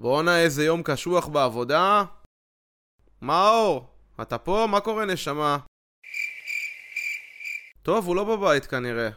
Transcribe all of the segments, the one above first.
בואנה איזה יום קשוח בעבודה. מאור, אתה פה? מה קורה נשמה? טוב, הוא לא בבית כנראה.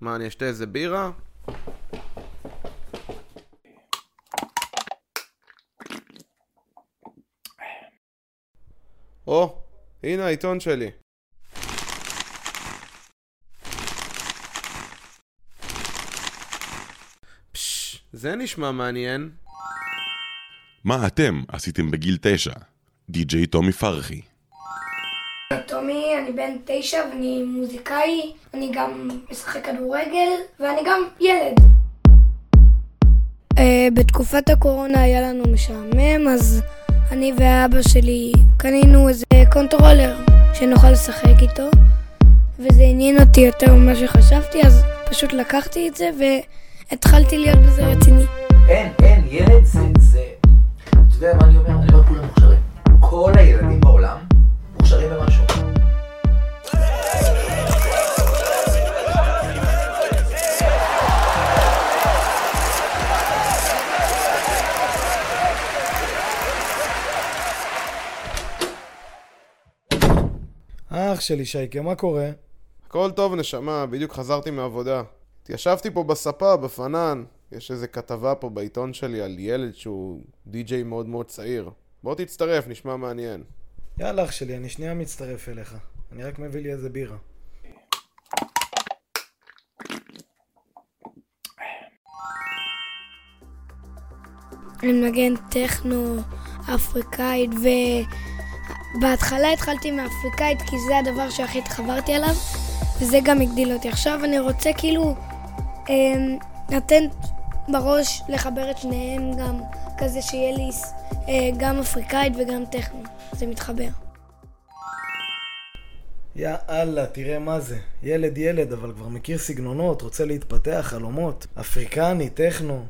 מה, אני אשתה איזה בירה? או, הנה העיתון שלי. פשש, זה נשמע מעניין. מה אתם עשיתם בגיל תשע? די.ג'יי טומי פרחי. טומי, אני בן תשע ואני מוזיקאי, אני גם משחק כדורגל ואני גם ילד. אה, בתקופת הקורונה היה לנו משעמם, אז אני ואבא שלי קנינו איזה controller שנוכל לשחק איתו, וזה עניין אותי יותר ממה שחשבתי, אז פשוט לקחתי את זה והתחלתי להיות בזה רציני. אין, אין, ילד זה, זה... אתה יודע מה אני אומר? אני אומר כולם מוכשרים. כל הילדים בעולם מוכשרים במשהו. אח שלי שייקה, מה קורה? הכל טוב נשמה, בדיוק חזרתי מעבודה. התיישבתי פה בספה, בפנן. יש איזה כתבה פה בעיתון שלי על ילד שהוא די-ג'יי מאוד מאוד צעיר. בוא תצטרף, נשמע מעניין. יאללה אח שלי, אני שנייה מצטרף אליך. אני רק מביא לי איזה בירה. אני מנגן טכנו אפריקאית, ובהתחלה התחלתי מאפריקאית כי זה הדבר שהכי התחברתי אליו, וזה גם הגדיל אותי. עכשיו אני רוצה כאילו אה, לתת בראש לחבר את שניהם גם, כזה שיהיה לי אה, גם אפריקאית וגם טכנו. זה מתחבר. יאללה, תראה מה זה. ילד ילד, אבל כבר מכיר סגנונות, רוצה להתפתח, חלומות. אפריקני, טכנו.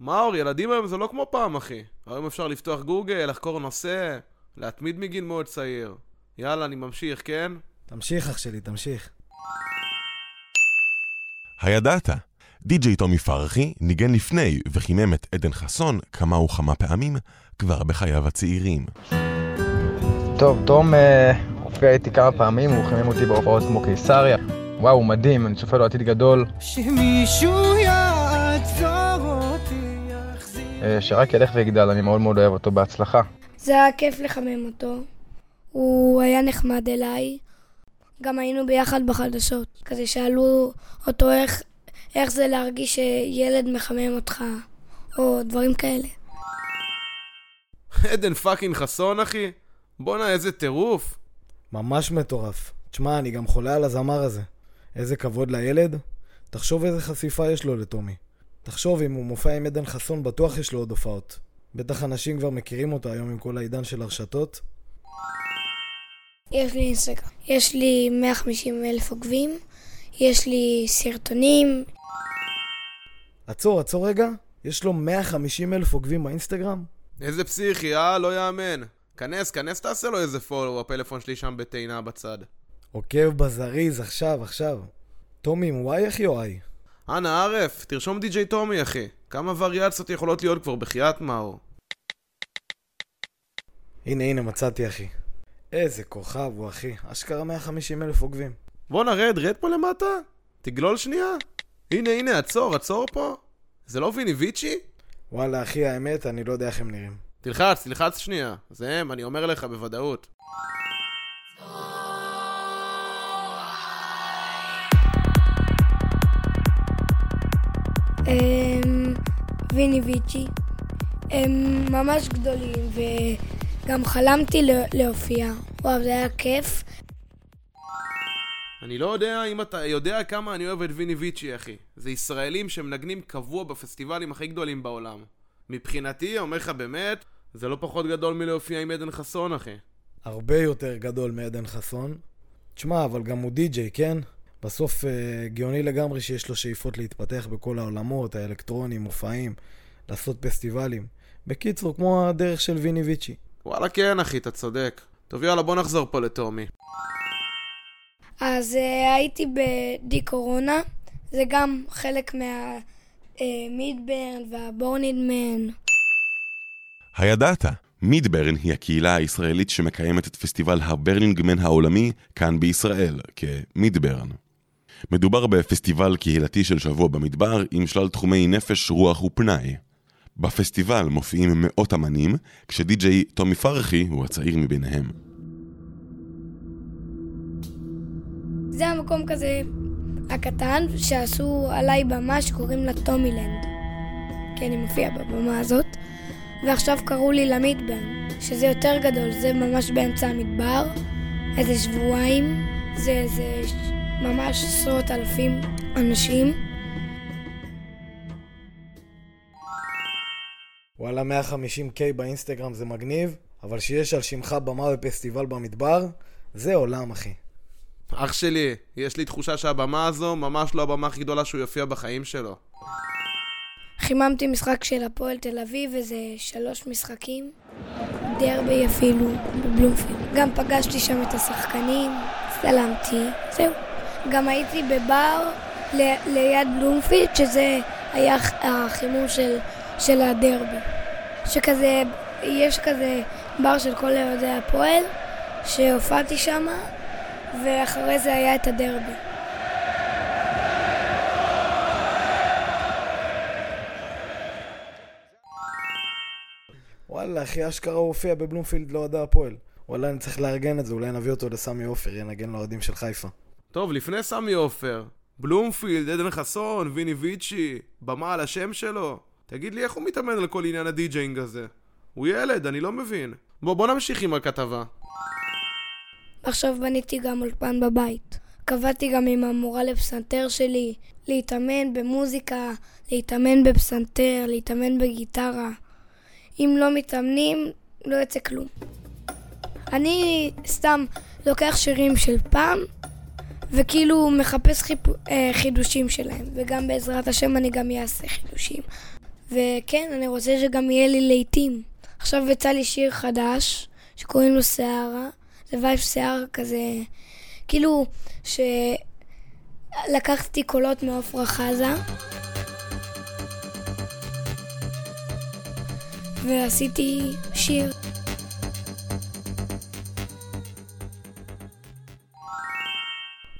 מאור, ילדים היום זה לא כמו פעם, אחי. היום אפשר לפתוח גוגל, לחקור נושא, להתמיד מגיל מאוד צעיר. יאללה, אני ממשיך, כן? תמשיך אח שלי, תמשיך. הידעת? די.ג'יי טומי פרחי ניגן לפני וחימם את עדן חסון כמה וכמה פעמים כבר בחייו הצעירים. טוב, תום אה, הופיע איתי כמה פעמים, הוא חימם אותי בהופעות כמו קיסריה. וואו, הוא מדהים, אני צופה לו עתיד גדול. שמישהו יעצור אותי, יחזיר אה, שרק ילך ויגדל, אני מאוד מאוד אוהב אותו, בהצלחה. זה היה כיף לחמם אותו. הוא היה נחמד אליי. גם היינו ביחד בחדשות. כזה שאלו אותו איך, איך זה להרגיש שילד מחמם אותך, או דברים כאלה. עדן fucking חסון, אחי? בואנה, איזה טירוף. ממש מטורף. תשמע, אני גם חולה על הזמר הזה. איזה כבוד לילד. תחשוב איזה חשיפה יש לו לטומי. תחשוב, אם הוא מופיע עם עדן חסון, בטוח יש לו עוד הופעות. בטח אנשים כבר מכירים אותו היום עם כל העידן של הרשתות. יש לי אינסטגרם. יש לי 150 אלף עוקבים, יש לי סרטונים, עצור, עצור רגע. יש לו 150 אלף עוקבים באינסטגרם? איזה פסיכי, אה? לא יאמן. כנס, כנס תעשה לו איזה פולו, הפלאפון שלי שם בטעינה בצד. עוקב בזריז, עכשיו, עכשיו. טומי עם וואי אחי או איי? אנא ערף, תרשום די.ג'יי טומי, אחי. כמה וריאציות יכולות להיות כבר בחייאת מאור? הנה, הנה, מצאתי אחי. איזה כוכב הוא אחי. אשכרה 150 אלף עוקבים. בוא נרד, רד פה למטה. תגלול שנייה. הנה, הנה, עצור, עצור פה. זה לא ויני ויצ'י? וואלה אחי, האמת, אני לא יודע איך הם נראים. תלחץ, תלחץ שנייה. זה הם, אני אומר לך בוודאות. הם ויני ויצ'י. הם ממש גדולים, וגם חלמתי לה- להופיע. וואו, זה היה כיף. אני לא יודע אם אתה יודע כמה אני אוהב את ויני ויצ'י, אחי. זה ישראלים שמנגנים קבוע בפסטיבלים הכי גדולים בעולם. מבחינתי, אומר לך באמת, זה לא פחות גדול מלהופיע עם עדן חסון, אחי. הרבה יותר גדול מעדן חסון. תשמע, אבל גם הוא די-ג'יי, כן? בסוף אה, גאוני לגמרי שיש לו שאיפות להתפתח בכל העולמות, האלקטרונים, מופעים, לעשות פסטיבלים. בקיצור, כמו הדרך של ויני ויצ'י. וואלה כן, אחי, אתה צודק. טוב, יאללה, בוא נחזור פה לטומי. אז uh, הייתי בדי קורונה, זה גם חלק מהמידברן והבורניד מן. הידעת? מידברן היא הקהילה הישראלית שמקיימת את פסטיבל הברנינגמן העולמי כאן בישראל, כמידברן. מדובר בפסטיבל קהילתי של שבוע במדבר עם שלל תחומי נפש, רוח ופנאי. בפסטיבל מופיעים מאות אמנים, כשדי-ג'יי טומי פרחי הוא הצעיר מביניהם. זה המקום כזה הקטן שעשו עליי במה שקוראים לה טומילנד. כי אני מופיע בבמה הזאת. ועכשיו קראו לי למידברן, שזה יותר גדול, זה ממש באמצע המדבר, איזה שבועיים, זה איזה ממש עשרות אלפים אנשים. וואלה 150K באינסטגרם זה מגניב, אבל שיש על שמך במה בפסטיבל במדבר, זה עולם אחי. אח שלי, יש לי תחושה שהבמה הזו ממש לא הבמה הכי גדולה שהוא יופיע בחיים שלו. חיממתי משחק של הפועל תל אביב, איזה שלוש משחקים. דרבי אפילו, בבלומפילד. גם פגשתי שם את השחקנים, צלמתי, זהו. גם הייתי בבר ל- ליד בלומפילד, שזה היה החימום של, של הדרבי. שכזה, יש כזה בר של כל אוהדי הפועל, שהופעתי שם, ואחרי זה היה את הדרבי. וואלה, אחי, אשכרה הוא הופיע בבלומפילד לאוהדי הפועל. וואלה, אני צריך לארגן את זה, אולי נביא אותו לסמי עופר, ינגן לאוהדים של חיפה. טוב, לפני סמי עופר, בלומפילד, עדן חסון, ויני ויצ'י, במה על השם שלו. תגיד לי איך הוא מתאמן על כל עניין ה DJing הזה? הוא ילד, אני לא מבין. בוא, בוא נמשיך עם הכתבה. עכשיו בניתי גם אולפן בבית. קבעתי גם עם המורה לפסנתר שלי, להתאמן במוזיקה, להתאמן בפסנתר, להתאמן בגיטרה. אם לא מתאמנים, לא יוצא כלום. אני סתם לוקח שירים של פעם, וכאילו מחפש חיפ... אה, חידושים שלהם, וגם בעזרת השם אני גם אעשה חידושים. וכן, אני רוצה שגם יהיה לי להיטים. עכשיו יצא לי שיר חדש, שקוראים לו שערה. זה וייב שיער כזה, כאילו, שלקחתי קולות מעפרה חזה. ועשיתי שיר.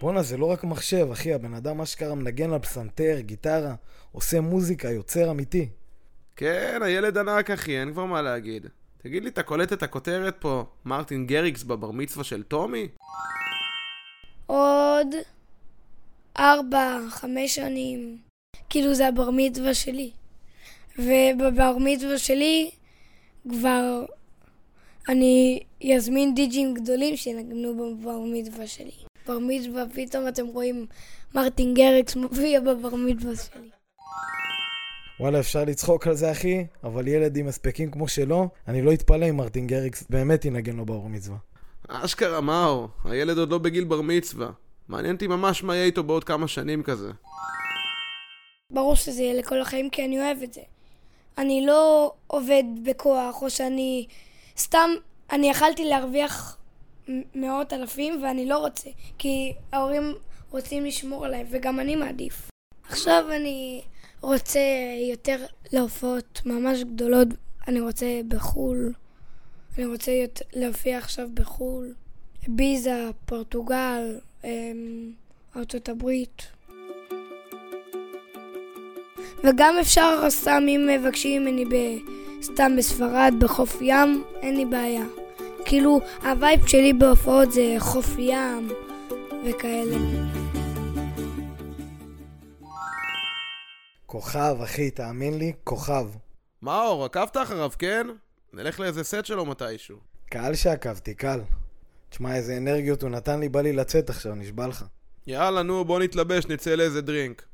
בואנה, זה לא רק מחשב, אחי, הבן אדם אשכרה מנגן על פסנתר, גיטרה, עושה מוזיקה, יוצר אמיתי. כן, הילד ענק אחי, אין כבר מה להגיד. תגיד לי, אתה קולט את הכותרת פה, מרטין גריקס בבר מצווה של טומי? עוד ארבע, חמש שנים. כאילו זה הבר מצווה שלי. ובבר מצווה שלי כבר אני אזמין דיג'ים גדולים שינגנו בבר מצווה שלי. בר מצווה, פתאום אתם רואים מרטין גריקס מופיע בבר מצווה שלי. וואלה, אפשר לצחוק על זה, אחי, אבל ילד עם הספקים כמו שלו, אני לא אתפלא אם מרטין גריקס באמת ינגן לו בבר מצווה. אשכרה מאור, הילד עוד לא בגיל בר מצווה. מעניין אותי ממש מה יהיה איתו בעוד כמה שנים כזה. ברור שזה יהיה לכל החיים כי אני אוהב את זה. אני לא עובד בכוח, או שאני... סתם, אני יכלתי להרוויח מ- מאות אלפים ואני לא רוצה, כי ההורים רוצים לשמור עליהם, וגם אני מעדיף. עכשיו אני רוצה יותר להופעות ממש גדולות, אני רוצה בחו"ל, אני רוצה להופיע עכשיו בחו"ל, איביזה, פורטוגל, אמ, ארצות הברית. וגם אפשר סתם אם מבקשים ממני. סתם בספרד, בחוף ים, אין לי בעיה. כאילו, ה vibe שלי בהופעות זה חוף ים וכאלה. כוכב, אחי, תאמין לי, כוכב. מאור, עקבת אחריו, כן? נלך לאיזה סט שלו מתישהו. קהל שעקבתי, קל. תשמע, איזה אנרגיות הוא נתן לי, בא לי לצאת עכשיו, נשבע לך. יאללה, נו, בוא נתלבש, נצא לאיזה דרינק.